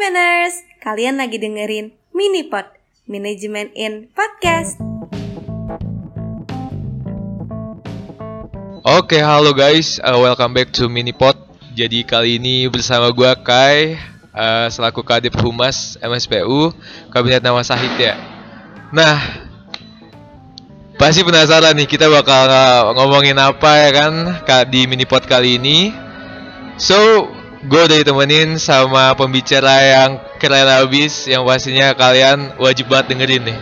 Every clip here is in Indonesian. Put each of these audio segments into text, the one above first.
Manajemeners, kalian lagi dengerin Minipod, Manajemen in Podcast. Oke, halo guys, uh, welcome back to Minipod. Jadi kali ini bersama gua Kai, uh, selaku Kadip Humas MSPU, Kabinet Nama Sahid ya. Nah, pasti penasaran nih kita bakal uh, ngomongin apa ya kan di Minipod kali ini. So, gue udah ditemenin sama pembicara yang keren abis, yang pastinya kalian wajib banget dengerin nih.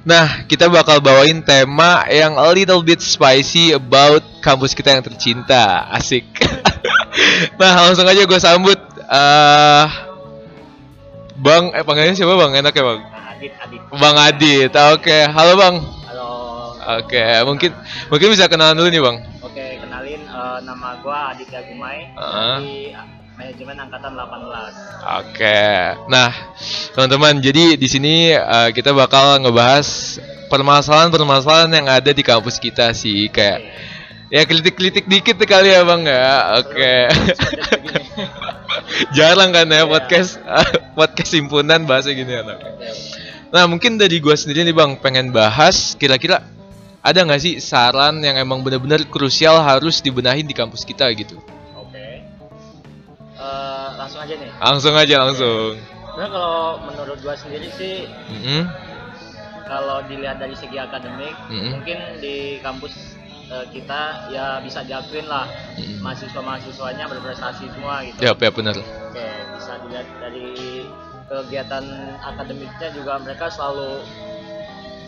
Nah, kita bakal bawain tema yang a little bit spicy about kampus kita yang tercinta. Asik. nah, langsung aja gue sambut eh Bang, eh panggilnya siapa Bang? Enak ya Bang? Adit, Adit. Bang Adit. Oke, halo Bang. Halo. Oke, mungkin mungkin bisa kenalan dulu nih Bang. Oke, kenalin eh, nama gua Aditya Gumai Ah. di manajemen angkatan 18. Oke. Nah, teman-teman, jadi di sini eh, kita bakal ngebahas permasalahan-permasalahan yang ada di kampus kita sih kayak ya kelitik-kelitik dikit kali ya Bang ya. Oke. Begini. Jarang kan ya Iya. podcast podcast himpunan bahasa gini ya. Oke. Nah, mungkin dari gua sendiri nih Bang pengen bahas kira-kira ada nggak sih saran yang emang benar-benar krusial harus dibenahin di kampus kita gitu? Langsung aja nih. Langsung aja langsung. Sebenarnya kalau menurut gua sendiri sih Mm-mm. kalau dilihat dari segi akademik Mm-mm. mungkin di kampus eh, kita ya bisa diakuin lah Mm-mm. mahasiswa-mahasiswanya berprestasi semua gitu. Ya, ya benar. Oke, bisa dilihat dari kegiatan akademiknya juga mereka selalu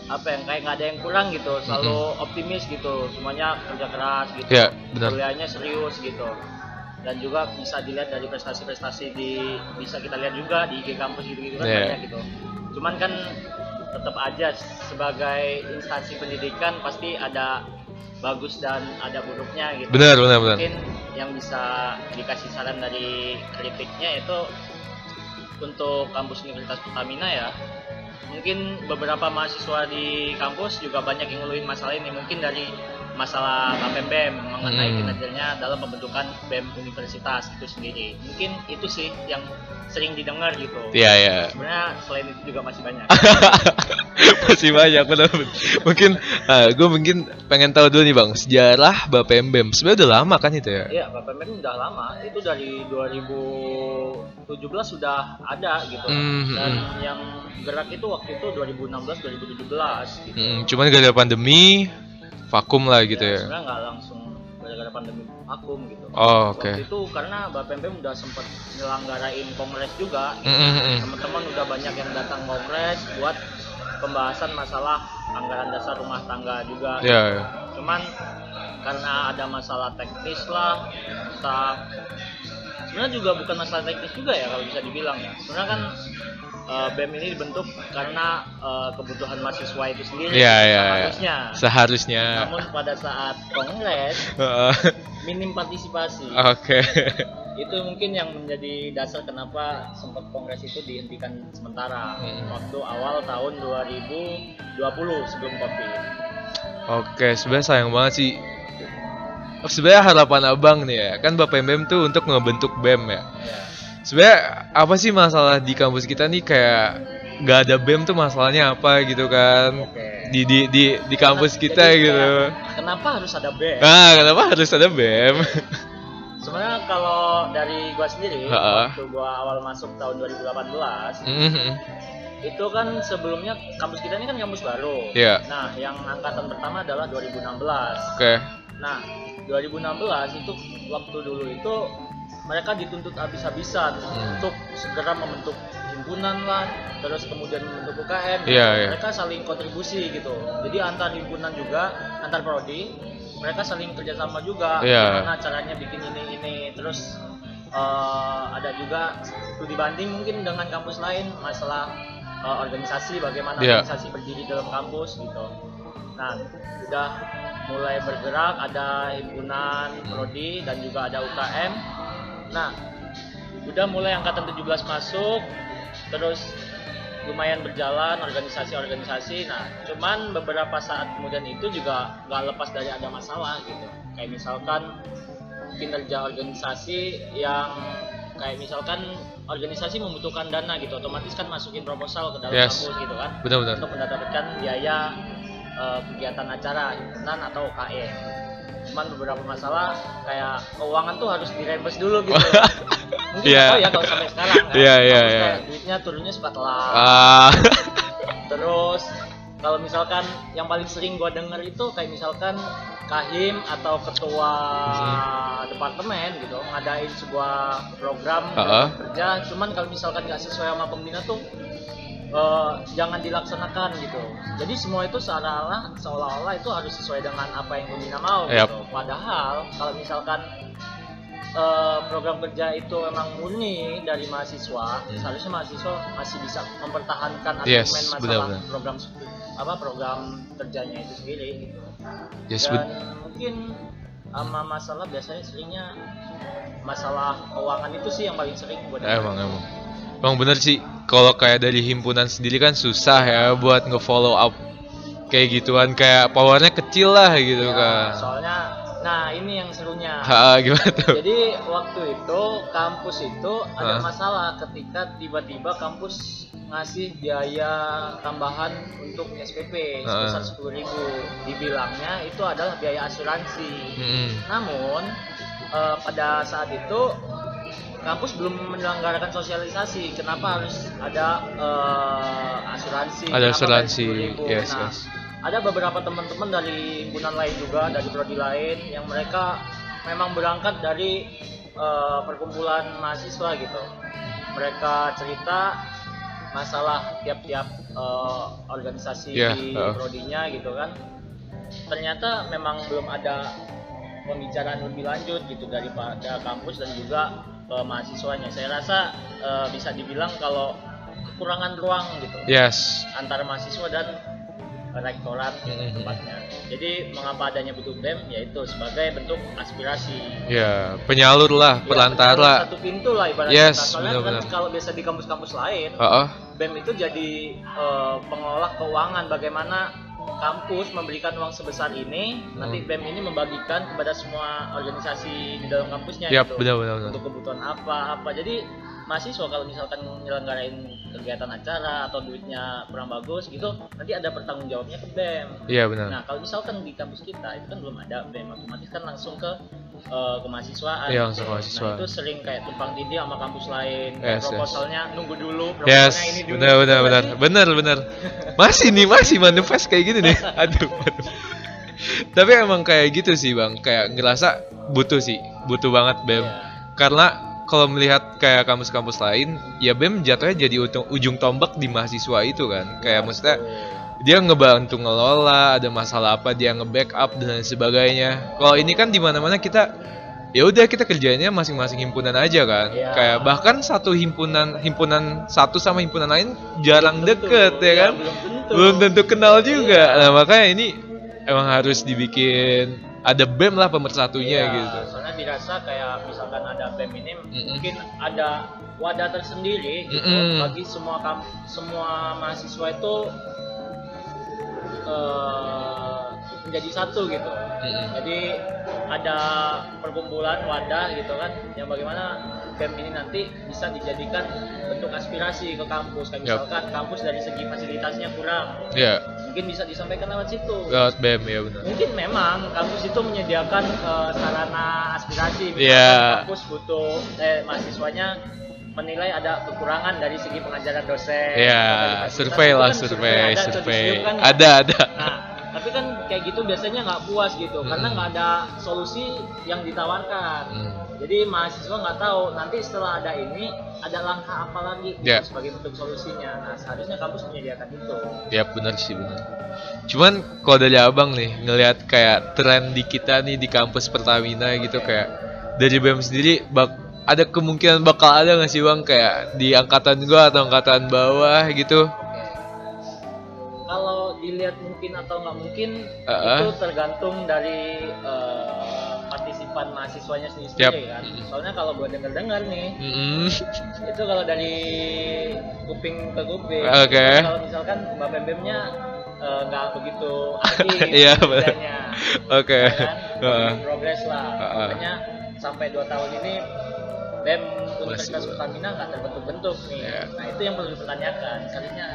apa yang kayak nggak ada yang kurang gitu, selalu optimis gitu, semuanya kerja keras gitu, Ya, benar. kuliahnya serius gitu, dan juga bisa dilihat dari prestasi-prestasi di bisa kita lihat juga di IG kampus gitu-gitu kan Iya. banyak gitu. Cuman kan tetap aja sebagai instansi pendidikan pasti ada bagus dan ada buruknya gitu Benar, benar, benar. mungkin yang bisa dikasih saran dari kritiknya itu untuk kampus Universitas Pertamina ya mungkin beberapa mahasiswa di kampus juga banyak yang ngeluhin masalah ini mungkin dari masalah BEM BEM mengenai Hmm. kinerjanya dalam pembentukan BEM universitas itu sendiri mungkin itu sih yang sering didengar gitu Iya, ya. sebenarnya selain itu juga masih banyak Masih banyak benar. Mungkin gue mungkin pengen tahu dulu nih Bang, sejarah Bapem BEM. Sebenarnya udah lama kan itu ya? Iya, Bapak Men udah lama. Itu dari 2017 sudah ada gitu. Mhm. Dan yang gerak itu waktu itu 2016 2017 gitu. Mm, cuman gara gara pandemi vakum lah gitu ya. Sebenarnya nggak langsung gara-gara pandemi vakum gitu. Oh, oke. Waktu itu karena Bapak Pem udah sempat nyelanggarain kongres juga. Mm. Teman-teman udah banyak yang datang kongres buat pembahasan masalah anggaran dasar rumah tangga juga. Ya, ya. cuman karena ada masalah teknis lah entah sebenarnya juga bukan masalah teknis juga ya kalau bisa dibilang ya sebenarnya kan eh, BEM ini dibentuk karena eh, kebutuhan mahasiswa itu sendiri Iya, iya, iya. harusnya Seharusnya. namun pada saat kongres minim partisipasi Oke. itu mungkin yang menjadi dasar kenapa sempat kongres itu dihentikan sementara Hmm. waktu awal tahun 2020 sebelum covid Oke, sebenarnya sayang banget sih. Sebenarnya harapan abang nih ya, kan Bapak BEM tuh untuk ngebentuk BEM ya. ya. Sebenarnya apa sih masalah di kampus kita nih kayak nggak ada BEM tuh masalahnya apa gitu kan? Di di di di kampus Jadi kita gitu. Kenapa harus ada BEM? Nah, kenapa harus ada BEM? Sebenarnya kalau dari gua sendiri, Ha-ha. waktu gua awal masuk tahun 2018, Mhm. itu kan sebelumnya kampus kita ini kan kampus baru. Iya. Nah, yang angkatan pertama adalah 2016. Oke. Nah, 2016 itu waktu dulu itu mereka dituntut habis-habisan Hmm. untuk segera membentuk himpunan lah, terus kemudian membentuk UKM. Iya, iya. Mereka saling kontribusi gitu. Jadi antar himpunan juga, antar prodi, mereka saling kerjasama juga. Gimana caranya bikin ini ini, terus eh, ada juga studi banding mungkin dengan kampus lain masalah eh, organisasi, bagaimana Iya. organisasi berdiri dalam kampus gitu. Nah, udah mulai bergerak, ada himpunan prodi dan juga ada UKM. Nah, udah mulai angkatan 17 masuk, terus lumayan berjalan organisasi-organisasi. Nah, cuman beberapa saat kemudian itu juga nggak lepas dari ada masalah gitu. Kayak misalkan kinerja organisasi yang kayak misalkan organisasi membutuhkan dana gitu otomatis kan masukin proposal ke dalam Yes. kampus gitu kan Benar-benar. untuk mendapatkan biaya eh, kegiatan acara himpunan atau UKM cuman beberapa masalah kayak keuangan tuh harus direimburse dulu gitu. Mungkin tahu ya kalau sampai sekarang kan? Iya, Kampus iya. kayak duitnya turunnya suka telat Ah, Terus kalau misalkan yang paling sering gua denger itu kayak misalkan kahim atau ketua departemen gitu ngadain sebuah program Uh-uh. kerja, cuman kalau misalkan nggak sesuai sama pembina tuh eh, jangan dilaksanakan gitu. Jadi semua itu seolah-olah seolah-olah itu harus sesuai dengan apa yang pembina mau Yap. gitu. Padahal kalau misalkan eh, program kerja itu memang murni dari mahasiswa, Hmm. seharusnya mahasiswa masih bisa mempertahankan Yes, argumen masalah benar-benar. program apa program kerjanya itu sendiri gitu. yes, Dan mungkin sama masalah biasanya seringnya masalah keuangan itu sih yang paling sering buat emang emang. Emang bener sih, kalau kayak dari himpunan sendiri kan susah ya buat nge-follow up kayak gituan kayak powernya kecil lah gitu Ya, kan. Soalnya nah ini yang serunya. Ha, gimana tuh? Jadi waktu itu kampus itu ada Hah? masalah ketika tiba-tiba kampus ngasih biaya tambahan untuk SPP sebesar sepuluh ribu. Dibilangnya itu adalah biaya asuransi. Mm-mm. Namun eh, pada saat itu kampus belum menyelenggarakan sosialisasi. Kenapa harus ada eh, asuransi? Ada Kenapa asuransi, 10.000? yes, Nah, yes. ada beberapa teman-teman dari himpunan lain juga dari prodi lain yang mereka memang berangkat dari eh, perkumpulan mahasiswa gitu mereka cerita masalah tiap-tiap eh, organisasi Yeah, di uh. prodinya gitu kan ternyata memang belum ada pembicaraan lebih lanjut gitu daripada kampus dan juga eh, mahasiswanya saya rasa eh, bisa dibilang kalau kekurangan ruang gitu Yes. antara mahasiswa dan rektorat Mhm. tempatnya. Jadi mengapa adanya butuh BEM yaitu sebagai bentuk aspirasi. Ya, penyalur lah, Ya, perantara. Satu pintu lah ibaratnya. Yes, kan kalau biasa di kampus-kampus lain, Heeh. BEM itu jadi eh, pengelola keuangan bagaimana kampus memberikan uang sebesar ini, nanti Hmm. BEM ini membagikan kepada semua organisasi di dalam kampusnya Yap, gitu. benar-benar. benar. Untuk kebutuhan apa apa. Jadi mahasiswa kalau misalkan nyelenggarain kegiatan acara atau duitnya kurang bagus gitu, nanti ada pertanggung jawabnya ke BEM. Iya benar. Nah, kalau misalkan di kampus kita itu kan belum ada BEM, otomatis kan langsung ke eh, kemahasiswaan. Iya, langsung kemahasiswaan. Nah, itu sering kayak tumpang tindih sama kampus lain. Yes, yes. proposalnya nunggu dulu, proposalnya Yes, ini dulu. benar benar benar. Benar benar. Masih nih, masih manifest kayak gini nih. Aduh. aduh. Tapi emang kayak gitu sih, Bang. Kayak ngerasa butuh sih, butuh banget BEM. Iya. Karena kalau melihat kayak kampus-kampus lain, ya BEM jatuhnya jadi ujung, ujung tombak di mahasiswa itu kan. Kayak maksudnya dia ngebantu ngelola, ada masalah apa dia nge-backup dan lain sebagainya. Kalau ini kan di mana-mana kita ya udah kita kerjanya masing-masing himpunan aja kan. Iya. Kayak bahkan satu himpunan himpunan satu sama himpunan lain jarang Tentu, deket ya kan. Belum tentu. Belum tentu kenal juga. Nah, makanya ini emang harus dibikin ada BEM lah pemersatunya Iya, gitu. Soalnya dirasa kayak misalkan ada BEM ini Mm-mm. mungkin ada wadah tersendiri gitu Mm-mm. bagi semua semua mahasiswa itu eh, menjadi satu gitu. Mm-mm. Jadi ada perkumpulan wadah gitu kan yang bagaimana BEM ini nanti bisa dijadikan bentuk aspirasi ke kampus. Kayak misalkan kampus dari segi fasilitasnya kurang, Ya, mungkin bisa disampaikan lewat situ. lewat BEM ya benar. Mungkin memang kampus itu menyediakan eh, sarana aspirasi. Misalkan Iya. Kampus butuh eh, mahasiswanya menilai ada kekurangan dari segi pengajaran dosen. Ya, survei lah, kan survei, ada survei. situ kan. Ada, ada. Nah, tapi kan kayak gitu biasanya nggak puas gitu, karena Mm-mm. nggak ada solusi yang ditawarkan. Hmm. Jadi mahasiswa nggak tahu nanti setelah ada ini ada langkah apa lagi gitu Ya. sebagai bentuk solusinya. Nah, seharusnya kampus menyediakan itu. Ya benar sih benar. Cuman kalau dari abang nih ngelihat kayak tren di kita nih di kampus Pertamina gitu kayak dari BEM sendiri bak ada kemungkinan bakal ada nggak sih bang kayak di angkatan gua atau angkatan bawah gitu? Kalau dilihat mungkin atau nggak mungkin Uh-uh. itu tergantung dari eh, partisipan mahasiswanya sendiri Yap. kan. Mm. Soalnya kalau gue dengar-dengar nih, Mm-mm. itu kalau dari kuping ke kuping. Oke. Kalau misalkan Mbak Pembemnya eh, nggak begitu aktif Iya, kerjanya, Oke. ya kan? Progres lah. Uh-uh. Makanya sampai dua tahun ini BEM Universitas Pertamina nggak terbentuk-bentuk nih. Iya. Nah itu yang perlu dipertanyakan. Seharusnya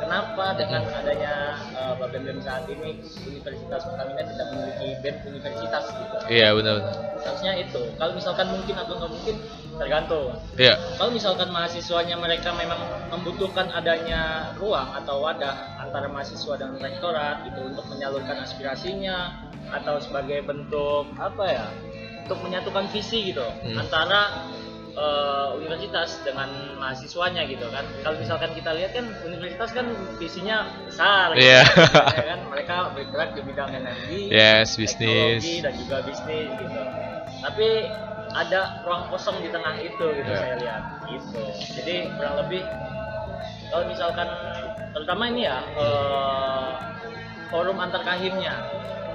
kenapa dengan adanya uh, BEM BEM saat ini Universitas Pertamina tidak memiliki BEM universitas gitu. Iya benar. benar. Seharusnya itu. Kalau misalkan mungkin atau nggak mungkin tergantung. Iya. Kalau misalkan mahasiswanya mereka memang membutuhkan adanya ruang atau wadah antara mahasiswa dan rektorat gitu untuk menyalurkan aspirasinya atau sebagai bentuk apa ya untuk menyatukan visi gitu. Hmm. antara eh, universitas dengan mahasiswanya gitu kan. Kalau misalkan kita lihat kan universitas kan visinya besar gitu, Iya. ya kan? Mereka bergerak di bidang energi Yes, bisnis. dan juga bisnis gitu. Tapi ada ruang kosong di tengah itu gitu Ya. saya lihat. Gitu. Jadi kurang lebih kalau misalkan terutama ini ya eh, forum antar kahimnya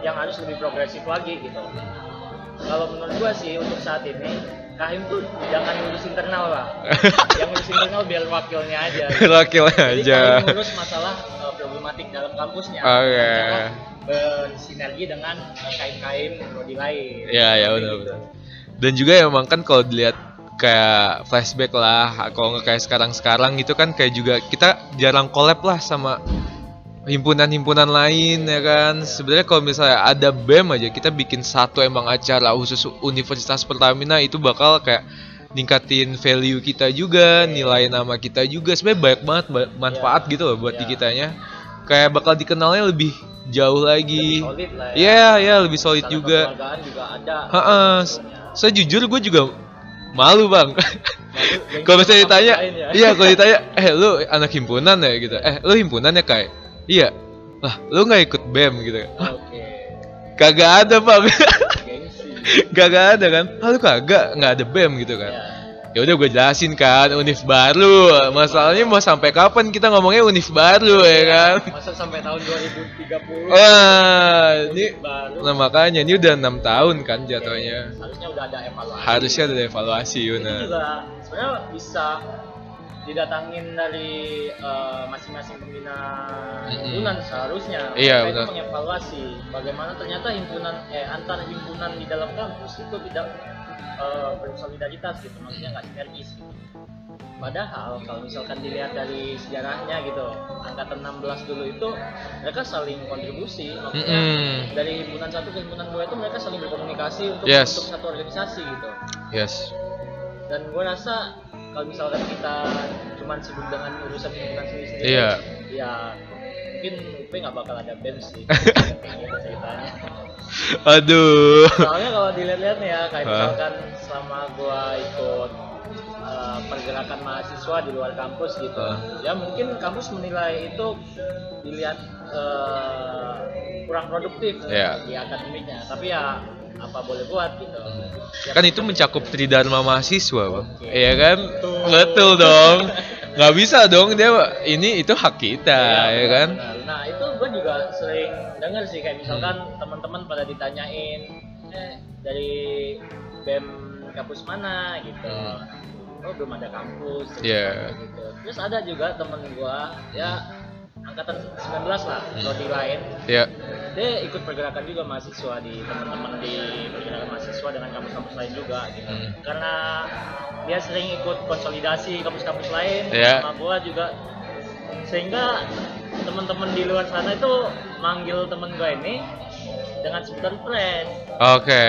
yang harus lebih progresif lagi gitu kalau menurut gua sih untuk saat ini kahim tuh jangan ngurus internal lah yang ngurus internal biar wakilnya aja gitu. Wakil Jadi aja. kahim ngurus masalah eh, problematik dalam kampusnya Oke. cara bersinergi dengan eh, kaim-kaim prodi lain Iya, iya, Seperti benar, gitu. benar. Dan juga emang kan kalau dilihat kayak flashback lah, kalau nggak kayak sekarang-sekarang gitu kan kayak juga kita jarang collab lah sama himpunan-himpunan lain ya kan. Sebenarnya kalau misalnya ada BEM aja kita bikin satu emang acara khusus Universitas Pertamina itu bakal kayak ningkatin value kita juga, nilai nama kita juga. Sebenarnya banyak banget ba- manfaat gitu loh buat di Iya. kitanya. Kayak bakal dikenalnya lebih jauh lagi. solid lah ya Iya, iya lebih solid Masalah juga. kekeluargaan juga ada Heeh. Saya jujur gue juga malu bang. Kalau misalnya ditanya, ya. iya kalau ditanya, eh lu anak himpunan ya gitu, eh lu himpunan ya kayak, iya, lah lu nggak ikut bem gitu, Hah, oke. Kagak ada gengsi kagak ada kan, ah lu kagak, nggak ada bem gitu kan, ya ya udah gue jelasin kan, univ baru, masalahnya mau sampai kapan kita ngomongnya univ baru ya kan, masa sampai tahun 2030 wah ini, baru. nah makanya ini udah enam tahun kan jatuhnya, harusnya udah ada evaluasi. Harusnya ada evaluasi juga sebenarnya bisa didatangin dari eh, masing-masing pembina Mm-mm. himpunan seharusnya Iya, Mereka itu benar. mengevaluasi bagaimana ternyata himpunan eh antar himpunan di dalam kampus itu tidak eh, bersolidaritas gitu maksudnya nggak sinergis gitu. Padahal kalau misalkan dilihat dari sejarahnya gitu, angkatan 16 dulu itu mereka saling kontribusi, maksudnya Mm-mm. dari himpunan satu ke himpunan dua itu mereka saling berkomunikasi untuk Yes. untuk satu organisasi gitu Yes. dan gue rasa kalau misalkan kita cuman sibuk dengan urusan himpunan sendiri Iya. ya mungkin UP nggak bakal ada BEM sih ceritanya Aduh. soalnya kalau dilihat-lihat nih ya kayak misalkan selama gue ikut eh, pergerakan mahasiswa di luar kampus gitu Hah? ya mungkin kampus menilai itu dilihat eh, kurang produktif Iya. di akademiknya tapi ya apa boleh buat gitu Ya, kan itu mencakup tridharma mahasiswa bang Oke. iya kan Betul. betul dong nggak bisa dong dia ini itu hak kita Iya, ya kan benar. Nah itu gue juga sering denger sih kayak misalkan Hmm. teman-teman pada ditanyain eh dari bem kampus mana gitu. Hmm. Oh belum ada kampus. Iya. Gitu. Terus ada juga temen gue ya angkatan 19 lah Hmm. prodi lain. ya Dia ikut pergerakan juga mahasiswa di teman-teman di pergerakan mahasiswa dengan kampus-kampus lain juga gitu. Hmm. Karena dia sering ikut konsolidasi kampus-kampus lain Iya. sama gua juga sehingga teman-teman di luar sana itu manggil temen gua ini dengan sebutan friend. oke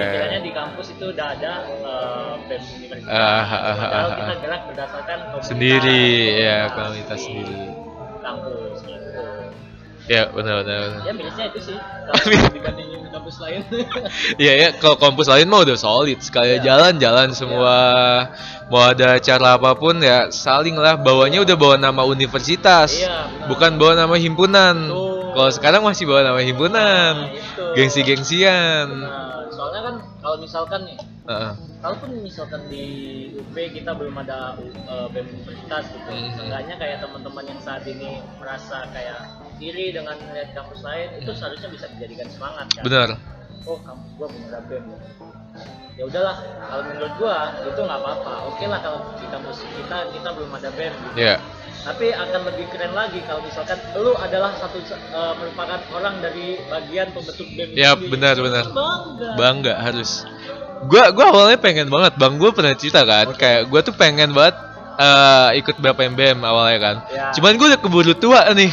Pikirannya di kampus itu udah ada uh, BEM universitas. Ah, ah, ah, Padahal ah, kita ah. gerak berdasarkan komunitas, sendiri ya komunitas komunitas di sendiri Kampus gitu. Ya benar benar. Ya minusnya itu sih. Kalau dibandingin kampus lain. Iya ya kalau kampus lain mah udah solid sekali. Iya. jalan-jalan semua. Mau ada acara apa pun ya saling lah. Bawanya udah bawa nama universitas. Iya, benar. bukan bawa nama himpunan. Kalau sekarang masih bawa nama himpunan. Nah, gengsi-gengsian. Nah, soalnya kan kalau misalkan nih, Heeh. kalaupun misalkan di UP kita belum ada uh, BEM universitas gitu, Mhm. seenggaknya kayak teman-teman yang saat ini merasa kayak iri dengan melihat kampus lain, itu Mhm. seharusnya bisa dijadikan semangat kan. benar Oh kampus gua belum ada BEM. Ya udahlah, kalau menurut gua itu nggak apa-apa. Oke lah kalau di kampus kita kita belum ada BEM gitu. ya Tapi akan lebih keren lagi kalau misalkan lu adalah satu uh, merupakan orang dari bagian pembentuk BEM itu Ya, sendiri. benar, benar. Bangga. bangga harus gua gua awalnya pengen banget bang gue pernah cerita kan kayak gue tuh pengen banget eh, ikut berapa MBM awalnya kan Ya. cuman gue udah keburu tua nih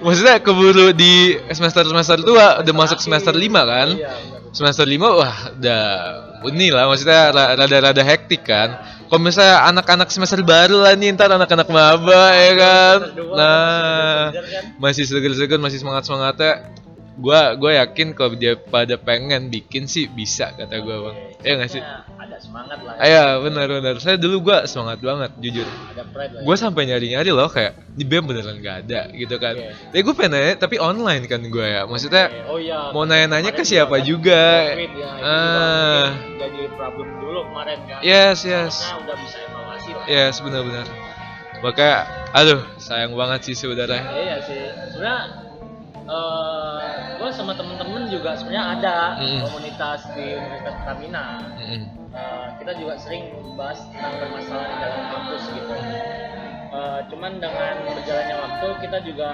maksudnya keburu di semester semester tua udah masuk semester lima kan Iya, semester lima wah udah ini lah maksudnya ra- rada-rada hektik kan kalau misalnya anak-anak semester baru lah nih ntar anak-anak maba ya kan Semester nah kan? masih seger-seger masih semangat-semangatnya gua gua yakin kalau dia pada pengen bikin sih bisa kata gua bang ya nggak sih ada semangat lah. Iya benar-benar saya dulu gua semangat banget jujur Ada pride lah. ya. gue sampai nyari-nyari loh kayak di BEM beneran gak ada gitu kan Oke. ya gue pengen nanya tapi online kan gue ya maksudnya Oh iya. mau nanya-nanya ke Kemarin siapa kan juga. Ya, Ah. jadi problem dulu kemarin kan. yes yes Harusnya udah bisa evaluasi lah. yes benar-benar makanya aduh sayang banget sih saudara Iya sih. Sebenarnya eh gue sama temen-temen juga sebenarnya ada Mm. komunitas di Universitas Pertamina. Mm-mm. Eh, kita juga sering bahas tentang permasalahan di dalam kampus gitu. Eh, cuman dengan berjalannya waktu kita juga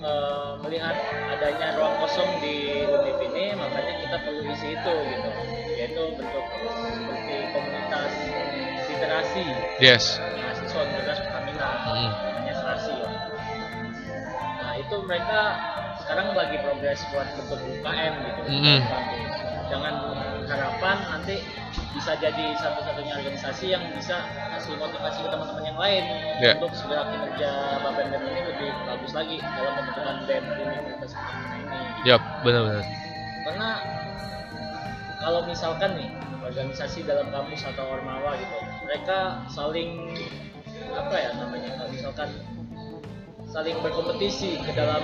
eh, melihat adanya ruang kosong di Univ ini, makanya kita perlu isi itu gitu. Yaitu bentuk seperti komunitas literasi yes mahasiswa Universitas Pertamina Mm. Itu mereka sekarang lagi progres buat bentuk UKM gitu Mm-mm. kampus. Dengan harapan nanti bisa jadi satu-satunya organisasi yang bisa kasih motivasi ke teman-teman yang lain Ya. untuk segera kinerja Bapen BEM ini lebih bagus lagi dalam pembentukan BEM di Universitas ini. yap benar-benar Karena kalau misalkan nih organisasi dalam kampus atau ormawa gitu, mereka saling apa ya namanya kalau misalkan saling berkompetisi ke dalam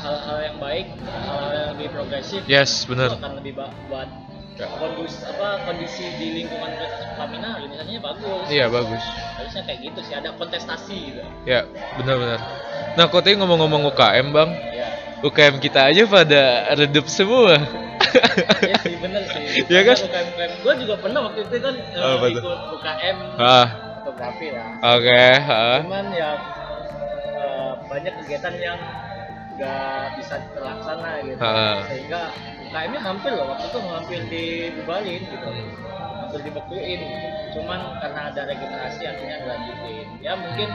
hal-hal yang baik, hal-hal yang lebih progresif, yes benar akan lebih buat kondus apa kondisi di lingkungan Pertamina organisasinya bagus. iya bagus Harusnya kayak gitu sih, ada kontestasi gitu. ya benar-benar nah kok tadi ngomong-ngomong UKM bang Ya, UKM kita aja pada redup semua ya sih bener sih. Iya kan? UKM, UKM. Gue juga pernah waktu itu kan eh, Oh, ikut UKM ah fotografi lah. oke ah. Cuman ya banyak kegiatan yang nggak bisa terlaksana gitu. Ah. Sehingga UKM-nya hampir loh waktu itu hampir dibubarin gitu. Hmm. Hampir dibekuin gitu. Cuman karena ada regenerasi akhirnya dilanjutin. Ya mungkin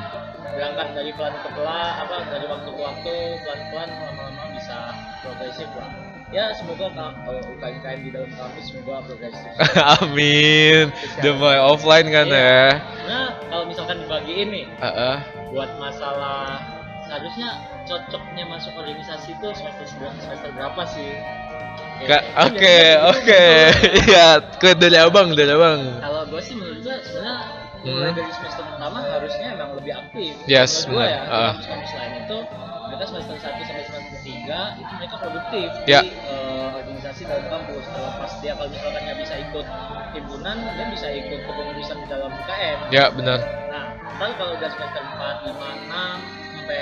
berangkat dari pelan ke pelan apa dari waktu ke waktu pelan-pelan lama-lama bisa progresif lah. Ya semoga ka- kalau UKM-UKM di dalam kampus semoga progresif. Amin. Demi offline kan Iya. ya. Nah kalau misalkan dibagiin nih Ah, ah. buat masalah seharusnya cocoknya masuk organisasi itu semester semester berapa sih? Ya, Oke, oke. Iya, ke dari abang, dari abang. Kalau gue sih menurut gue sebenarnya mulai Hmm. dari semester pertama harusnya emang lebih aktif. Yes, benar. ya. Ah. Kampus-kampus lain itu mereka semester 1 sampai semester 3 itu mereka produktif Ya. di eh, organisasi dalam kampus. Kalau pas dia kalau misalkan nggak bisa ikut himpunan, dia bisa ikut kepengurusan di dalam UKM. Ya, benar. Nah, ntar kalau udah semester 4, 5, 6, sampai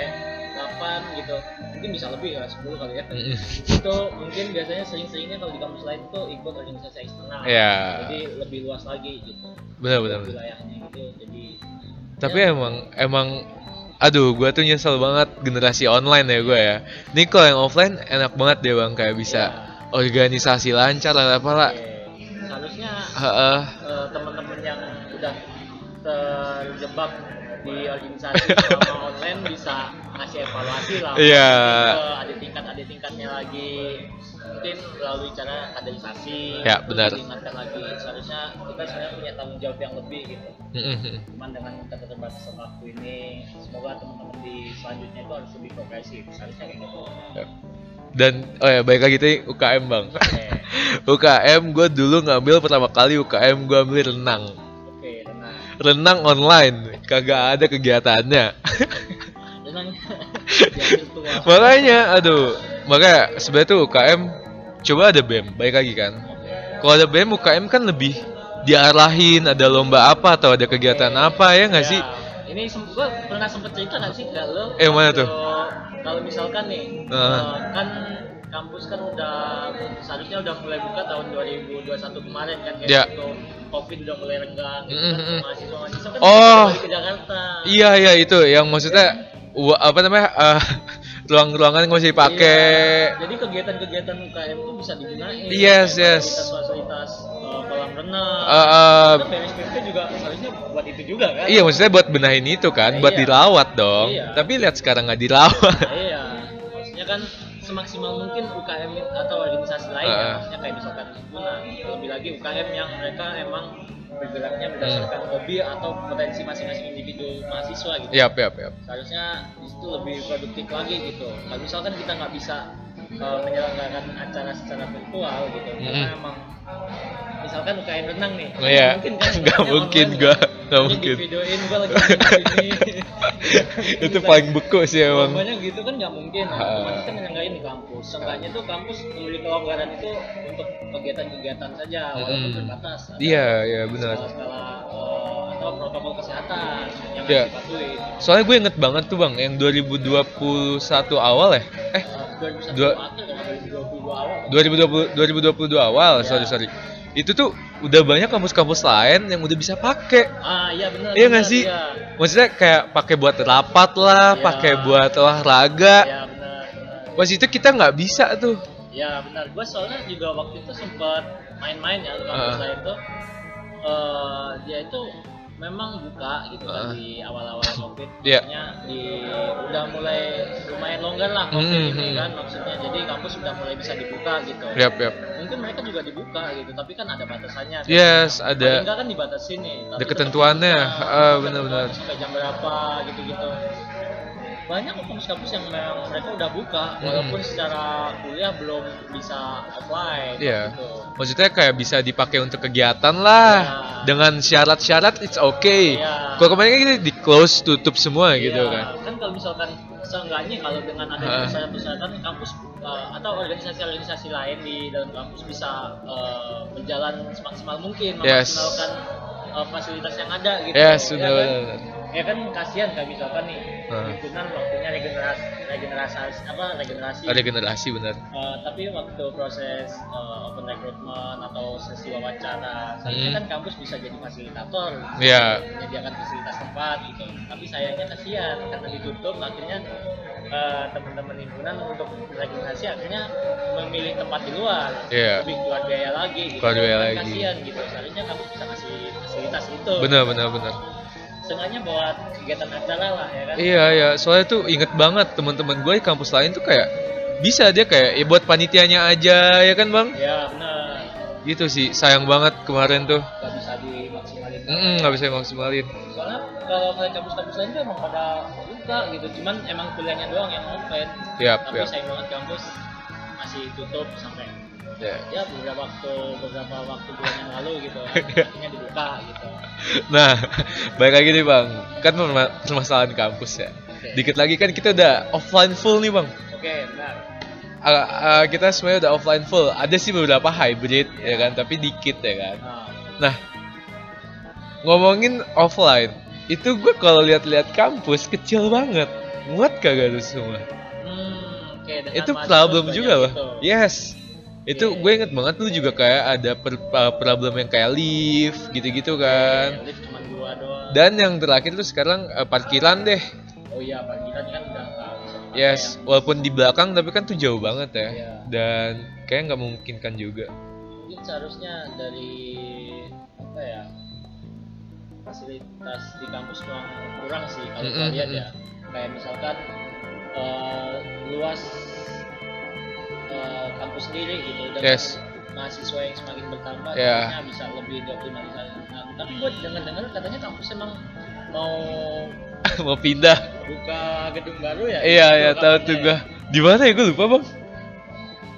8 gitu, mungkin bisa lebih ya, 10 kali ya. Mm-mm. itu mungkin biasanya sering-seringnya kalau di kampus lain tuh ikut organisasi eksternal. Ya. Jadi lebih luas lagi gitu. Benar, benar. Wilayahnya gitu. Jadi Tapi ya, emang emang aduh, gua tuh nyesel banget generasi online ya gue ya. Ini kalau yang offline enak banget deh bang, kayak bisa organisasi lancar lah apalah. oke. Seharusnya Heeh. eh, teman-teman yang udah terjebak di organisasi selama online bisa ngasih evaluasi lah. Iya. Eh, ada tingkat ada tingkatnya lagi. Mungkin melalui cara kaderisasi. Ya, benar. diingatkan lagi. Seharusnya kita sebenarnya punya tanggung jawab yang lebih gitu. Mm-mm. Cuman dengan keterbatasan waktu ini, semoga teman-teman di selanjutnya itu harus lebih progresif. Seharusnya kayak gitu. Dan oh ya baik lagi tadi UKM bang. Oke, UKM gue dulu ngambil pertama kali UKM gue ambil renang. Oke. Renang online, kagak ada kegiatannya. Makanya, aduh, makanya sebenarnya tuh UKM coba ada BEM, baik lagi kan. Kalau ada BEM UKM kan lebih diarahin, ada lomba apa atau ada kegiatan apa ya nggak Ya, sih? Ini gua pernah sempet cerita nggak sih lo? Eh, mana tuh? Kalau- Kalau misalkan nih, eh, kan kampus kan udah seharusnya udah mulai buka tahun 2021 kemarin kan kayak Ya. itu covid udah mulai renggang gitu Mm, kan mm, mm. mahasiswa mahasiswa kan Oh. ke Jakarta Iya iya itu yang maksudnya wa- apa namanya eh, ruang-ruangan nggak bisa dipakai. Iya. jadi kegiatan-kegiatan UKM itu bisa digunain Yes, yes. fasilitas-fasilitas eh, kolam renang eh, Kan BPSPP juga seharusnya buat itu juga kan iya maksudnya buat benahin itu kan, buat Iya. dirawat dong. Iya. Tapi lihat sekarang nggak dirawat. Nah, iya maksudnya kan semaksimal mungkin UKM atau organisasi lain ya Ah. maksudnya kayak misalkan himpunan lebih lagi UKM yang mereka emang bergeraknya berdasarkan hobi atau potensi masing-masing individu mahasiswa gitu Yap, yap, yap. seharusnya di situ lebih produktif lagi gitu kalau misalkan kita nggak bisa uh, menyelenggarakan acara secara virtual gitu karena Mm-mm. emang misalkan UKM renang nih Oh, iya. mungkin kan Nggak mungkin, online nggak. kan. Mungkin. divideoin gua lagi di sini itu paling beku sih emang. Banyak gitu kan nggak mungkin. Ha. Otomatis kan menyengahin di kampus. Seenggaknya tuh kampus memberi kelonggaran itu untuk kegiatan-kegiatan saja, walaupun Mm-mm. terbatas. Iya, iya benar. Skala-skala eh, atau protokol kesehatan yang Iya. harus dipatuhi. Soalnya gue inget banget tuh bang, yang 2021 awal ya? Eh, Eh, 2021 Dua- akhir kalau 2022 awal. 2020 2022 awal, Iya. sorry sorry. Itu tuh udah banyak kampus-kampus lain yang udah bisa pakai. Ah iya benar. Iya nggak sih? Iya, Maksudnya kayak pakai buat rapat lah, Iya. pakai buat olahraga. Iya, benar. Pas itu kita nggak bisa tuh. Ya benar, gue soalnya juga waktu itu sempat main-main ya kampus Ah. lain tuh. eh dia itu memang buka gitu kan Ah. di awal-awal covid. Maksudnya di udah mulai lumayan longgar lah covid Hmm, ini kan maksudnya. Jadi kampus sudah mulai bisa dibuka gitu. Yap yap. Mungkin mereka juga dibuka gitu, tapi kan ada batasannya. kan. Yes, ada enggak kan dibatasi nih. ada ketentuannya. Ketentuan benar-benar. Sampai jam berapa gitu-gitu. Banyak kok kampus-kampus yang memang mereka udah buka, Hmm. walaupun secara kuliah belum bisa offline. Iya. Gitu. Maksudnya kayak bisa dipakai untuk kegiatan lah. Iya. Dengan syarat-syarat it's okay. Iya. Kalau kemarin kan kita di close tutup semua gitu Iya, kan. Kan kalau misalkan seenggaknya kalau dengan adanya persyaratan-persyaratan kampus uh, atau organisasi-organisasi lain di dalam kampus bisa uh, berjalan semaksimal mungkin Yes. memaksimalkan uh, fasilitas yang ada gitu. Yes, Ya kan? Ya kan kasihan kayak misalkan nih Ah. himpunan waktunya regenerasi regenerasi apa regenerasi Ada generasi benar. Uh, tapi waktu proses uh, open recruitment atau sesi wawancara, seharusnya Hmm. kan kampus bisa jadi fasilitator, Iya. menyediakan fasilitas tempat gitu. Tapi sayangnya kasihan karena ditutup, akhirnya uh, teman-teman himpunan untuk regenerasi akhirnya memilih tempat di luar, Iya. lebih keluar biaya lagi. Gitu. Keluar biaya Kan lagi. Kasihan gitu. Seharusnya kampus bisa kasih fasilitas itu. Benar benar benar. Sengaja buat kegiatan acara lah ya kan. Iya iya, soalnya tuh inget banget teman-teman gue di kampus lain tuh kayak bisa dia kayak ya buat panitianya aja ya kan bang? Ya benar. Gitu sih, sayang banget kemarin tuh. Gak bisa dimaksimalin. Mm, nggak bisa maksimalin. soalnya kalau kayak kampus-kampus lain tuh emang pada buka gitu cuman emang kuliahnya doang yang open Yap, tapi yap. sayang banget kampus masih tutup sampai Ya. ya beberapa waktu beberapa waktu bulan yang lalu gitu Iya. akhirnya dibuka gitu Nah, baik lagi nih bang, kan perma- permasalahan kampus ya. Oke. Dikit lagi kan kita udah offline full nih bang. oke benar Ah, ah, kita semuanya udah offline full. Ada sih beberapa hybrid ya kan, tapi dikit ya kan. nah, Nah, ngomongin offline, itu gue kalau lihat-lihat kampus kecil banget. Muat kagak tuh semua? hmm, dengan itu problem juga loh. itu. Yes. Itu Iya. gue inget banget lu juga kayak ada per- uh, problem yang kayak lift gitu-gitu kan. Oke, lift cuma dua doang Dan yang terakhir tuh sekarang uh, parkiran deh. oh iya parkiran kan udah nggak bisa dipakai Yes, ya. walaupun di belakang tapi kan tuh jauh banget ya. Iya. Dan kayak nggak memungkinkan juga. mungkin seharusnya dari apa ya fasilitas di kampus kurang kurang sih kalau Mm, kita mm, lihat ya kayak misalkan eh, luas kampus sendiri gitu dan Yes. mahasiswa yang semakin bertambah Ya. harusnya bisa lebih dioptimalisasi Nah, tapi gue dengar-dengar katanya kampus emang mau Mau pindah. buka gedung baru ya Iya, Itu ya tahu tuh ya. gua. Di mana ya gue lupa, Bang.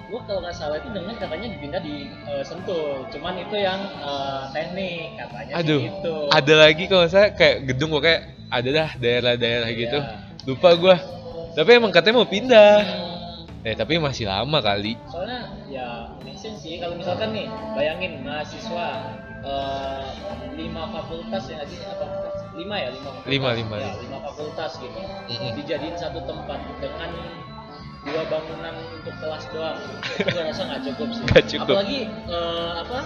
gua kalau nggak salah itu dengar katanya dipindah di eh, Sentul cuman itu yang eh, teknik katanya Aduh, sih gitu ada lagi kalau saya kayak gedung kok kayak ada dah daerah-daerah gitu. Ya. Lupa gua. Tapi emang katanya mau pindah. Hmm, Eh, tapi masih lama kali. soalnya ya make sense sih. Kalau misalkan nih bayangin mahasiswa eh, lima fakultas ya nggak sih? Apa? Lima ya? Lima fakultas. Lima, lima, ya, lima. fakultas gitu. Mm-mm. dijadiin satu tempat dengan dua bangunan untuk kelas doang. Gua rasa nggak cukup sih. Nggak cukup. apalagi eh, apa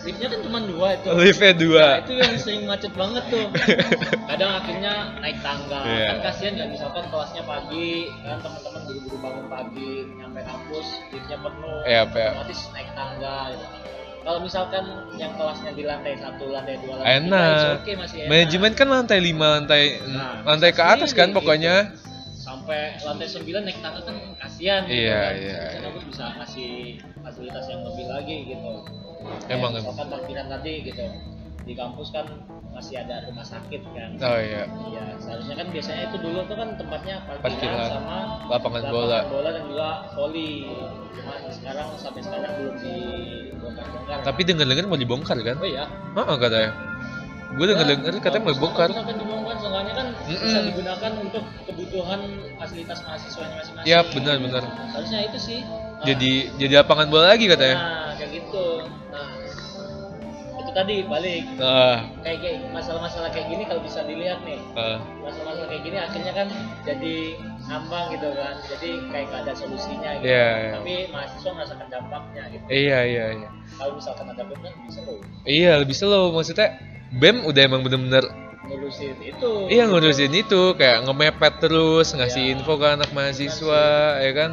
liftnya kan cuma dua itu Liftnya dua. Nah, itu yang sering macet banget tuh kadang akhirnya naik tangga Iya. kan kasihan kan misalkan kelasnya pagi kan teman-teman buru-buru bangun pagi nyampe kampus liftnya penuh Iya, Pak. otomatis naik tangga gitu. kalau misalkan yang kelasnya di lantai satu lantai dua lantai tiga, Enak. it's okay masih enak Manajemen kan lantai 5, lantai Nah, lantai ke atas kan sendiri pokoknya. sampai lantai 9 naik tangga kan kasihan gitu Iya, kan. iya, Harusnya aku bisa ngasih fasilitas yang lebih lagi gitu Emang, Kayak misalkan parkiran tadi gitu di kampus kan masih ada rumah sakit kan Oh iya. Iya, seharusnya kan biasanya itu dulu tuh kan tempatnya parkiran, sama lapangan bola. bola dan juga voli. Cuman sekarang sampai sekarang belum dibongkar-bongkar. Tapi dengar-dengar mau dibongkar kan? oh iya. Heeh katanya. Gue dengar-dengar katanya mau dibongkar. Misalkan dibongkar, seenggaknya kan bisa Mm-mm. digunakan untuk kebutuhan fasilitas mahasiswanya masing-masing. Iya, benar-benar. Harusnya itu sih. Nah, Jadi jadi lapangan bola lagi katanya. Nah, kayak gitu. Nah, itu tadi balik Ah, kayak kayak masalah-masalah kayak gini kalau bisa dilihat nih ah. masalah-masalah kayak gini akhirnya kan jadi ngambang gitu kan jadi kayak gak ada solusinya gitu Iya, iya. tapi mahasiswa merasakan dampaknya gitu Iya, iya, iya. kalau misalkan ada BEM kan bisa loh Iya, lebih slow maksudnya. BEM udah emang bener-bener ngurusin itu. Iya ngurusin itu. Kayak ngemepet terus ngasih Iya. info ke anak mahasiswa ya kan?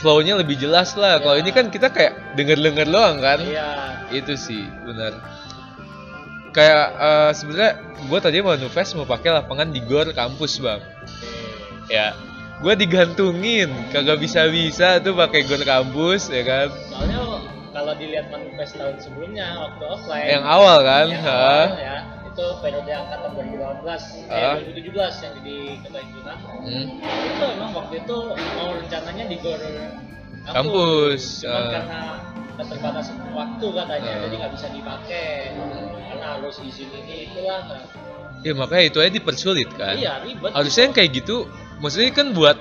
Flow-nya lebih jelas lah. Kalau Iya. ini kan kita kayak denger-denger doang kan? Iya. Itu sih benar kayak eh, sebenarnya gue tadi mau nufes mau pakai lapangan di gor kampus bang. Oke. ya gue digantungin. Kagak bisa bisa tuh pakai gor kampus ya kan? Soalnya kalau dilihat manifest tahun sebelumnya waktu offline yang awal kan yang ha? awal ya itu periode angkatan 2018 Ah. eh 2017 yang jadi himpunan Hmm. itu emang waktu itu mau rencananya di gor kampus, Kampus, cuman ah. karena keterbatasan waktu katanya Ah. jadi nggak bisa dipakai karena harus izin ini itulah nah. ya makanya itu aja dipersulit kan iya ribet harusnya yang kayak gitu maksudnya kan buat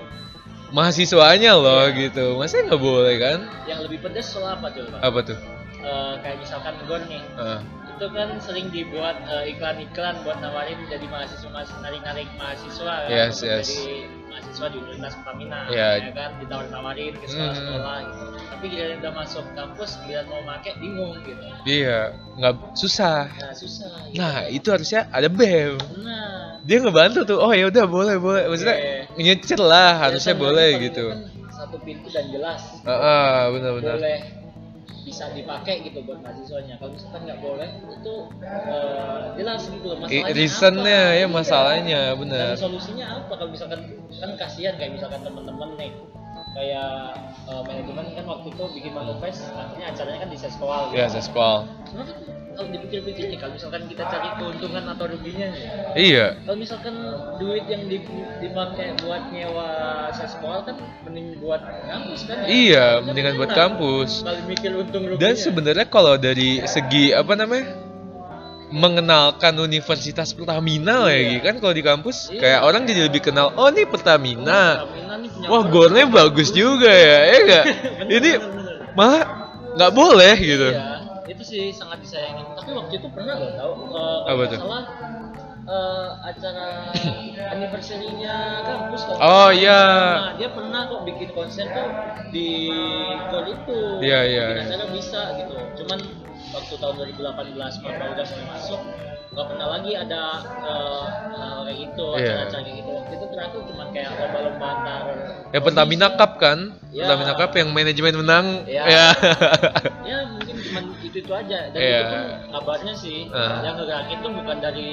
mahasiswanya loh gitu. Masa nggak boleh kan? Yang lebih pedes soal apa coba apa tuh? Eh, kayak misalkan gor nih. Ah, itu kan sering dibuat eh, iklan-iklan buat nawarin jadi mahasiswa narik-narik mahasiswa kan. Yes, yes. jadi mahasiswa di Universitas Pertamina Iya. ya kan ditawar-tawarin ke Hmm. sekolah-sekolah gitu. tapi giliran udah masuk kampus giliran mau make bingung gitu iya nggak susah nah susah gitu. nah itu harusnya ada bem nah dia ngebantu tuh oh ya udah boleh boleh maksudnya Oke. nyecer lah harusnya biasanya boleh paling gitu kan satu pintu dan jelas ah ah, benar-benar boleh bisa dipakai gitu buat mahasiswanya. Kalau misalkan nggak boleh itu eh, jelas gitu loh. Masalahnya reasonnya apa? ya Iya. masalahnya benar Dan solusinya apa? Kalau misalkan kan kasihan kayak misalkan teman-teman nih. Kayak eh, manajemen kan waktu itu bikin manifest akhirnya acaranya kan di seskoal ya seskol Cuma kan kalau dipikir-pikir nih kalau misalkan kita cari keuntungan atau ruginya nih. Iya. Kalau misalkan duit yang di- dipakai buat nyewa seskoal kan mending buat kampus kan ya? Iya, Kan mendingan buat kampus. Kali mikir untung ruginya. Dan sebenarnya kalau dari segi apa namanya mengenalkan Universitas Pertamina lagi kan kalau di kampus Iya. kayak orang jadi lebih kenal oh ini Pertamina. Pertamina nih wah gornya bagus juga ya ya enggak ini malah nggak boleh gitu. Iya, itu sih sangat disayangin. Tapi waktu itu pernah loh tahu eh, kalau tuh? salah eh, acara anniversary-nya kampus kalau Oh, iya. Nah, dia pernah kok bikin konser tuh di gor itu. Iya, iya, Bikin iya. bisa gitu. Cuman waktu tahun 2018 Papa udah mulai masuk nggak pernah lagi ada eh, hal kayak gitu Iya. acara-acara kayak gitu waktu itu terakhir cuma kayak lomba-lomba antar ya Pertamina Cup kan Iya. Pertamina Cup yang manajemen menang Iya. ya ya mungkin cuma itu itu aja dan Iya. itu pun kabarnya sih Ah. yang ngegerakin tuh bukan dari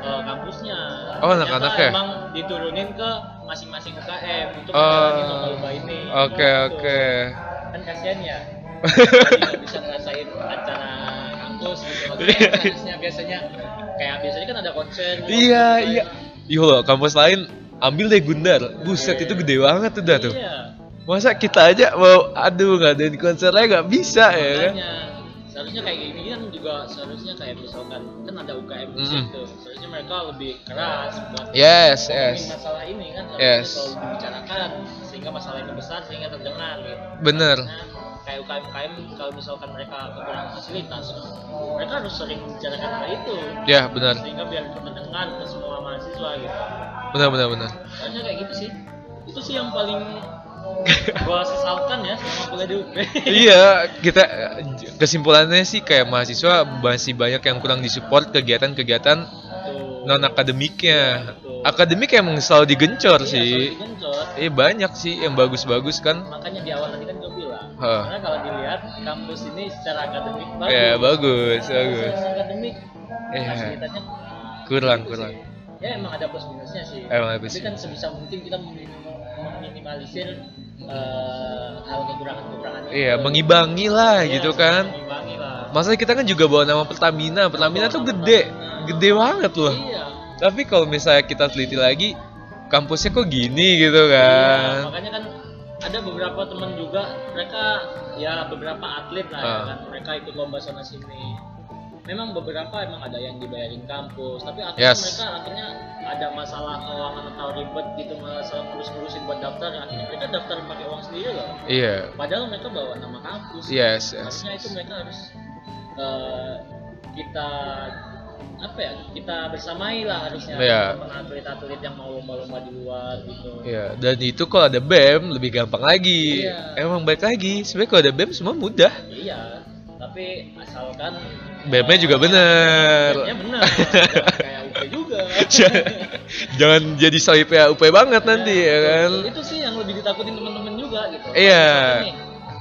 eh, kampusnya Oh, Ternyata anak-anaknya? emang diturunin ke masing-masing UKM untuk Oh. ngejalanin lomba-lomba ini oke Gitu. oke kan kasihan ya nggak bisa ngerasain acara kampus gitu harusnya biasanya kayak biasanya kan ada konser iya gitu, iya kan. Iya loh, kampus lain ambil deh Gundar. Buset Iya. itu gede banget udah tuh. iya Masa kita aja mau aduh ngadain konsernya nggak bisa ya kan? seharusnya kayak gini kan juga seharusnya kayak misalkan kan ada UKM di Mm-mm. situ seharusnya mereka lebih keras buat Yes, yes. masalah ini kan Yes. selalu dibicarakan sehingga masalah ini besar sehingga terdengar gitu Bener. Nah, kayak UKM UKM kalau misalkan mereka kekurangan fasilitas mereka harus sering membicarakan hal itu Ya, benar. sehingga biar terdengar ke semua mahasiswa gitu Benar benar benar. harusnya kayak gitu sih itu sih yang paling gua sesalkan ya selama kuliah di UP iya, kita kesimpulannya sih kayak mahasiswa masih banyak yang kurang disupport kegiatan-kegiatan non akademiknya. Betul. Akademik emang selalu digencor Iya, sih. digencot. Eh banyak sih yang bagus-bagus kan. makanya di awal tadi kan gue bilang Hah. Karena kalau dilihat kampus ini secara akademik bagus. Ya bagus, Secara bagus. akademik Iya. fasilitasnya Kurang, kurang. sih. Ya emang ada plus minusnya sih. Emang ada plus Tapi kan sebisa mungkin kita meminimalisir eh, hal kekurangan-kekurangan. Iya, mengimbangi lah Iya, gitu kan. Mengimbangi lah. Masalah kita kan juga bawa nama Pertamina. Pertamina tuh gede, gede banget loh. Iya. Tapi kalau misalnya kita teliti lagi, kampusnya kok gini gitu Iya, kan? makanya kan ada beberapa teman juga mereka ya beberapa atlet lah ya Ah. kan mereka ikut lomba sana sini memang beberapa emang ada yang dibayarin kampus tapi akhirnya Yes. mereka akhirnya ada masalah keuangan atau ribet gitu masalah ngurus-ngurusin buat daftar akhirnya mereka daftar pakai uang sendiri loh Iya. padahal mereka bawa nama kampus Yes, yes. harusnya itu mereka harus eh, kita apa ya kita bersamai lah harusnya Iya. teman atlet-atlet yang mau lomba-lomba di luar gitu Iya, dan itu kalau ada BEM lebih gampang lagi. Iya. Emang baik lagi. Sebenarnya kalau ada BEM semua mudah. Iya, tapi asalkan BEM-nya juga bener. BEM-nya bener. Jangan kayak UP juga. Jangan jadi soal IPA UP banget nanti ya kan. Itu sih yang lebih ditakutin teman-teman juga gitu. Iya.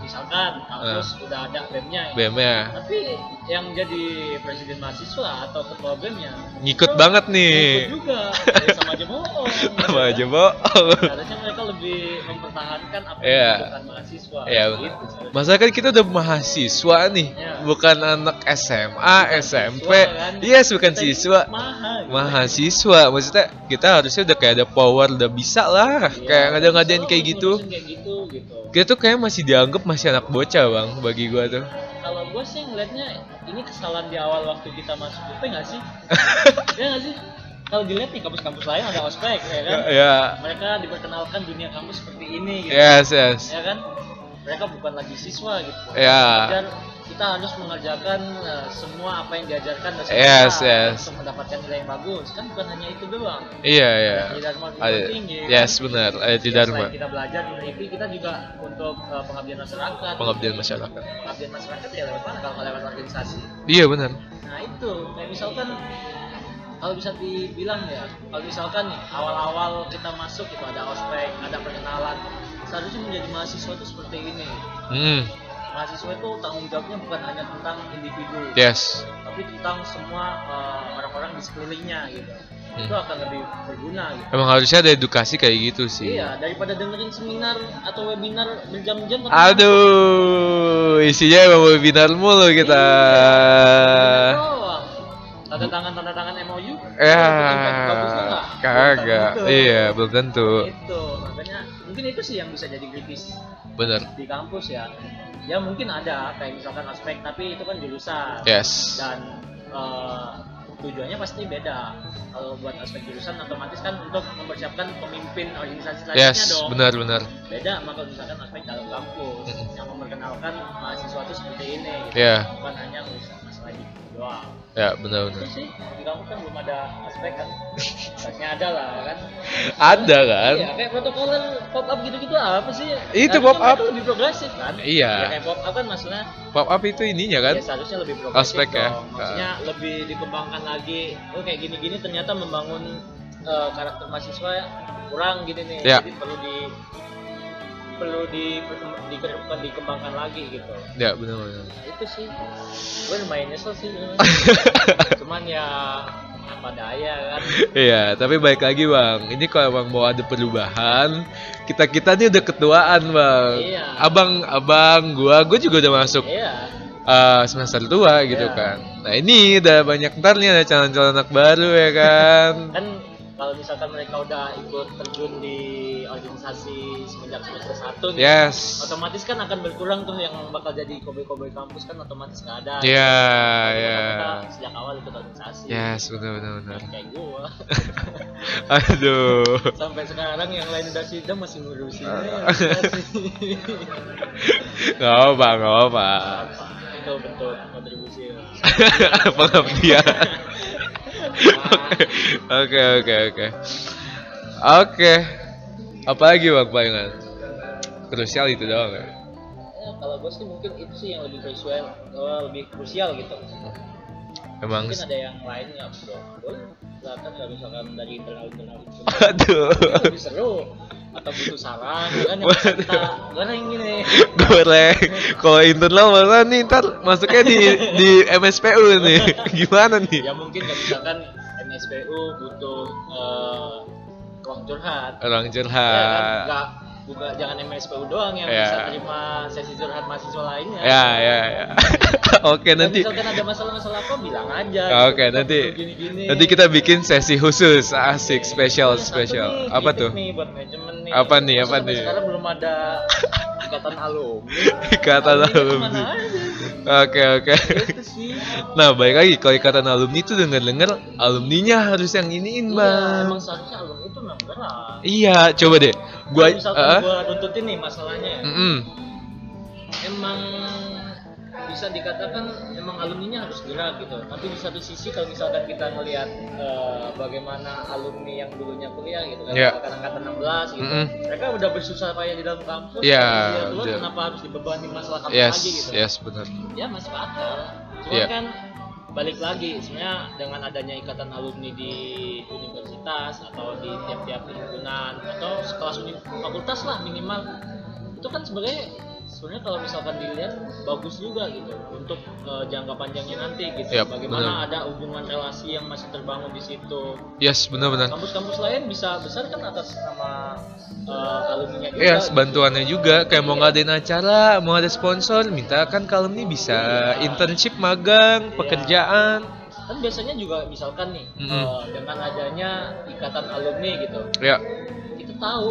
Misalkan kampus udah ada BEM-nya. gitu. BEM-nya Tapi yang jadi presiden mahasiswa atau ketua BEM-nya ngikut itu banget ngikut nih. juga. Jadi sama aja bohong. gitu Sama kan. aja bohong. Harusnya mereka lebih mempertahankan apa Iya. yang dibutuhkan mahasiswa. Iya, gitu. Masa kan kita udah mahasiswa nih, Iya. bukan anak SMA, SMP. Siswa, kan? Yes, bukan Kita siswa. Mahal. gitu. Mahasiswa, maksudnya kita harusnya udah kayak ada power, udah bisa lah, Iya, kayak ngada-ngadain selalu kayak gitu. kayak gitu gitu Kita tuh kayak masih dianggap masih anak bocah bang, bagi gua tuh. Gue sih ngeliatnya ini kesalahan di awal waktu kita masuk UP nggak sih? Ya nggak sih? Kalau dilihat nih kampus-kampus lain ada ospek ya kan? Ya, mereka diperkenalkan dunia kampus seperti ini gitu. Yes, yes. ya kan? Mereka bukan lagi siswa gitu. Ya. dan kita harus mengerjakan eh, semua apa yang diajarkan dosen Yes, kita yes. untuk mendapatkan nilai yang bagus kan bukan hanya itu doang Iya, iya. Ada tinggi Yes, kan? benar. Ada Ya, Dharma. kita belajar di UNIFI kita juga untuk eh, pengabdian masyarakat Pengabdian masyarakat. pengabdian masyarakat ya lewat mana kalau lewat organisasi Iya benar. nah itu kayak misalkan kalau bisa dibilang ya kalau misalkan nih awal-awal kita masuk itu ada ospek ada perkenalan seharusnya menjadi mahasiswa itu seperti ini Hmm, mahasiswa itu tanggung jawabnya bukan hanya tentang individu yes. tapi tentang semua eh, orang-orang di sekelilingnya gitu Hmm. itu akan lebih berguna gitu Emang harusnya ada edukasi kayak gitu sih. iya daripada dengerin seminar atau webinar berjam-jam Aduh, isinya emang webinar mulu kita. Webinar doang. tanda tangan tanda tangan MOU Ya, bagusnya nggak? Belum kagak. Iya, belum tentu. itu makanya mungkin itu sih yang bisa jadi kritis Bener. di kampus ya ya mungkin ada kayak misalkan aspek tapi itu kan jurusan Yes. dan eh, tujuannya pasti beda kalau buat aspek jurusan otomatis kan untuk mempersiapkan pemimpin organisasi selanjutnya Yes, dong benar benar. beda sama kalau misalkan aspek dalam kampus Mm-mm. yang memperkenalkan mahasiswa itu seperti ini gitu. Iya. bukan hanya masalah di doang Ya, benar benar. itu sih di kampus kan belum ada aspek kan harusnya ada lah kan Ada kan? Iya, kayak protokoler pop up gitu-gitu apa sih? Itu Harusnya pop up. mereka lebih progresif kan? Iya. Ya, kayak pop up kan maksudnya Pop up itu ininya kan? ya seharusnya lebih progresif Aspek ya? Maksudnya lebih dikembangkan lagi. Oh kayak gini-gini ternyata membangun eh, karakter mahasiswa ya kurang gini nih. Ya. Jadi perlu di perlu di, di, dikembangkan lagi gitu. Ya, benar benar. Nah, itu sih. Gue lumayan nyesel sih. Cuman ya apa daya kan. Iya, tapi baik lagi bang. Ini kalau emang mau ada perubahan, kita kita nih udah ketuaan bang. Iya. Abang, abang, gua, gua juga udah masuk Iya. uh, semester tua gitu Iya. kan. Nah ini udah banyak ntar nih ada calon-calon anak baru ya kan. kan kalau misalkan mereka udah ikut terjun di organisasi semenjak semester satu nih, Yes. otomatis kan akan berkurang tuh yang bakal jadi kobe-kobe kampus kan otomatis nggak ada Iya, Karena iya. kita sejak awal ikut organisasi Yes, benar benar benar. kayak gua Aduh. sampai sekarang yang lain udah sidang masih ngurusin Ah. organisasi. Gak apa, gak apa. Apa? itu bentuk kontribusi Pengabdian. Oke, oke, oke. Oke. Apa lagi bang palingan? Krusial itu doang ya? ya, kalau gue sih mungkin itu sih yang lebih krusial eh, lebih krusial gitu Emang mungkin ada yang lain nggak bro boleh silakan kalau misalkan dari internal internal itu Aduh. lebih seru atau butuh saran ya kan yang bisa kita goreng gini Goreng. Kalau internal malah nih ntar masuknya di di MSPU nih. Gimana nih? ya mungkin kan misalkan MSPU butuh eh, ruang curhat Orang ya kan curhat. nggak bukan jangan MSPU doang yang Ya. bisa terima sesi curhat mahasiswa lainnya Ya, ya, ya. Oke, nanti misalkan ada masalah-masalah apa bilang aja Oke, gitu. nanti Gini-gini. nanti kita bikin sesi khusus asik Oke. spesial Ini satu spesial. nih, Apa kritik tuh? nih buat manajemen nih. Apa nih, apa nih? Sekarang belum ada ikatan alumni. Ikatan Alumni? Oke, oke. Gitu. Nah, baik lagi kalau ikatan alumni itu denger-denger alumninya harus yang iniin, Iya, Bang. emang seharusnya alumni itu memang. Iya, coba deh. Gua Kalau misalkan eh, gua tuntutin nih masalahnya. ya. mm-mm. Emang bisa dikatakan emang alumninya harus gerak gitu. Tapi di satu sisi kalau misalkan kita ngelihat eh, bagaimana alumni yang dulunya kuliah gitu kan, Iya. misalkan angkatan 16 gitu. Mm-mm. Mereka udah bersusah payah di dalam kampus. Iya, dia keluar, betul. kenapa harus dibebani masalah kampus Yes, lagi gitu. yes, benar. Ya masuk akal. Cuma Iya. kan balik lagi sebenarnya dengan adanya ikatan alumni di universitas atau di tiap-tiap himpunan atau sekelas fakultas lah minimal. Itu kan sebenarnya sebenarnya kalau misalkan dilihat bagus juga gitu untuk eh, jangka panjangnya nanti gitu Yap, bagaimana benar. ada hubungan relasi yang masih terbangun di situ Yes, benar-benar. kampus-kampus lain bisa besar kan atas nama eh, alumninya juga Iya, gitu. bantuannya juga kayak mau ngadain acara, mau ada sponsor, minta kan kalau ini bisa internship, magang, Iya. pekerjaan. kan biasanya juga misalkan nih Mm-mm. eh, dengan adanya ikatan alumni gitu Ya, tahu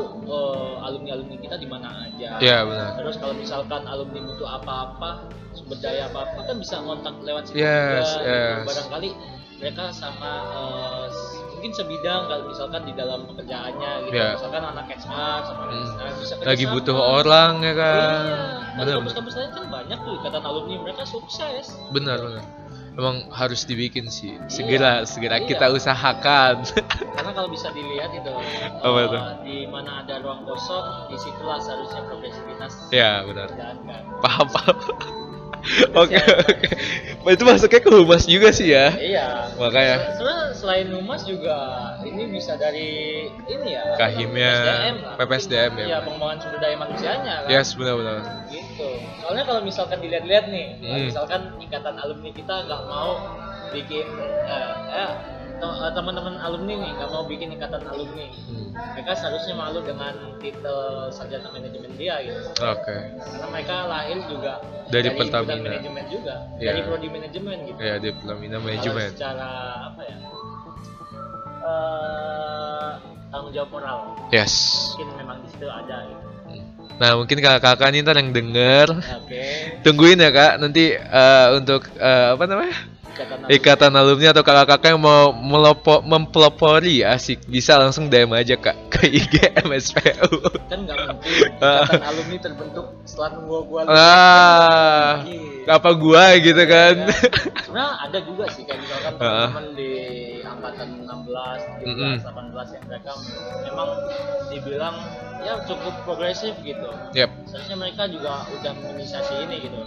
alumni alumni kita di mana aja ya benar. terus kalau misalkan alumni butuh apa-apa sumber daya apa apa kan bisa kontak lewat situ Yes, juga gitu. yes. barangkali mereka sama eh, s- mungkin sebidang kalau misalkan di dalam pekerjaannya gitu Ya. misalkan anak HR sama Hmm. nah, bisa Lagi kerjasama. butuh orang ya kan. iya benar. kampus-kampus lain kan banyak tuh ikatan alumni mereka sukses Benar, benar. Emang harus dibikin sih. Segera, segera Iya. kita usahakan. karena kalau bisa dilihat itu Apa eh, itu? di mana ada ruang kosong di situlah seharusnya progresivitas ya, benar. Paham, paham. Oke, oke. Itu masuknya ke humas juga sih ya. Iya. Makanya. Sebenarnya selain humas juga ini bisa dari ini ya. Kahimnya, PPSDM lah. PPSDM ya. Iya, pengembangan sumber daya manusianya kan. Yes, benar-benar. Gitu. Soalnya kalau misalkan dilihat-lihat nih, Hmm. misalkan ikatan alumni kita nggak mau bikin eh, eh, teman-teman alumni nih nggak mau bikin ikatan alumni. Hmm. Mereka seharusnya malu dengan titel sarjana manajemen dia gitu. Oke. Karena mereka lahir juga Dari bidang Pertamina. manajemen juga, Iya. dari prodi manajemen gitu. Ya, di Pertamina Kalau Manajemen. secara apa ya eh tanggung jawab moral Yes. mungkin memang di situ ada gitu. Nah, mungkin kakak-kakak ntar yang denger oke tungguin ya kak nanti eh, untuk eh, apa namanya ikatan alumni. ikatan alumni atau kakak-kakak yang mau melopo, mempelopori asik bisa langsung DM aja kak ke IG MSPU kan nggak mungkin ikatan alumni terbentuk setelah nunggu gua lulus. ah apa gua gitu kan Ya. sebenarnya ada juga sih kayak misalkan Ah. teman-teman di angkatan 16, 17, Mm-mm. 18 yang mereka memang dibilang ya cukup progresif gitu yep seharusnya mereka juga udah menginisiasi ini gitu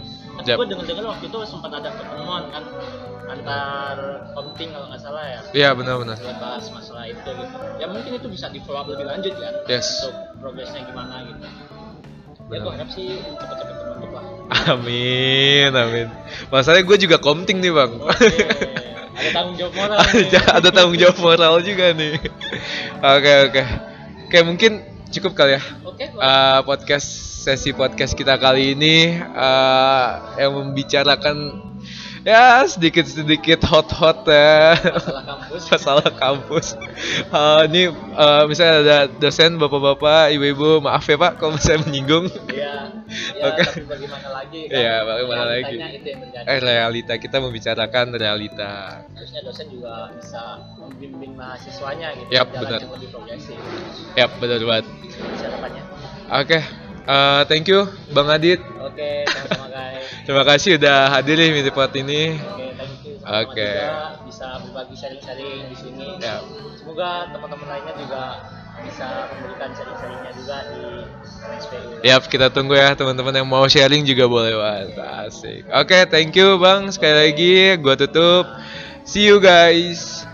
Yap. gue dengar-dengar waktu itu sempat ada pertemuan kan antar komting kalau nggak salah ya. Iya benar-benar. Bahas masalah itu gitu. Ya mungkin itu bisa di follow up lebih lanjut kan Yes. untuk progresnya gimana gitu. Ya Benar. gue harap sih cepet-cepet terbentuk lah. Amin amin. Masalahnya gue juga komting nih bang. Oke. Ada tanggung jawab moral ada, ada tanggung jawab moral juga nih. Oke oke. Oke mungkin cukup kali ya oke Bang. Eh, podcast sesi podcast kita kali ini eh, yang membicarakan ya sedikit sedikit hot hot ya masalah kampus masalah kampus. Eh, ini eh, misalnya ada dosen bapak-bapak ibu-ibu maaf ya pak kalau saya menyinggung. Iya, ya, Oke. tapi bagaimana lagi kan? Iya, bagaimana lagi. Realitanya itu yang terjadi. Eh realita kita membicarakan realita. Harusnya dosen juga bisa membimbing mahasiswanya gitu. Jalan benar. yang lebih progresif. Yap benar banget. Bisa depannya. Eh, thank you Bang Adit. Oke, sama-sama guys. Terima kasih udah hadir di Minipot ini. Oke, thank you. Sama-sama Oke. juga bisa berbagi sharing-sharing di sini. Ya. Semoga teman-teman lainnya juga bisa memberikan sharing-sharingnya juga di SPU. Yap, kita tunggu ya teman-teman yang mau sharing juga boleh banget. Asik. Oke, thank you Bang. Sekali lagi gua tutup. See you guys.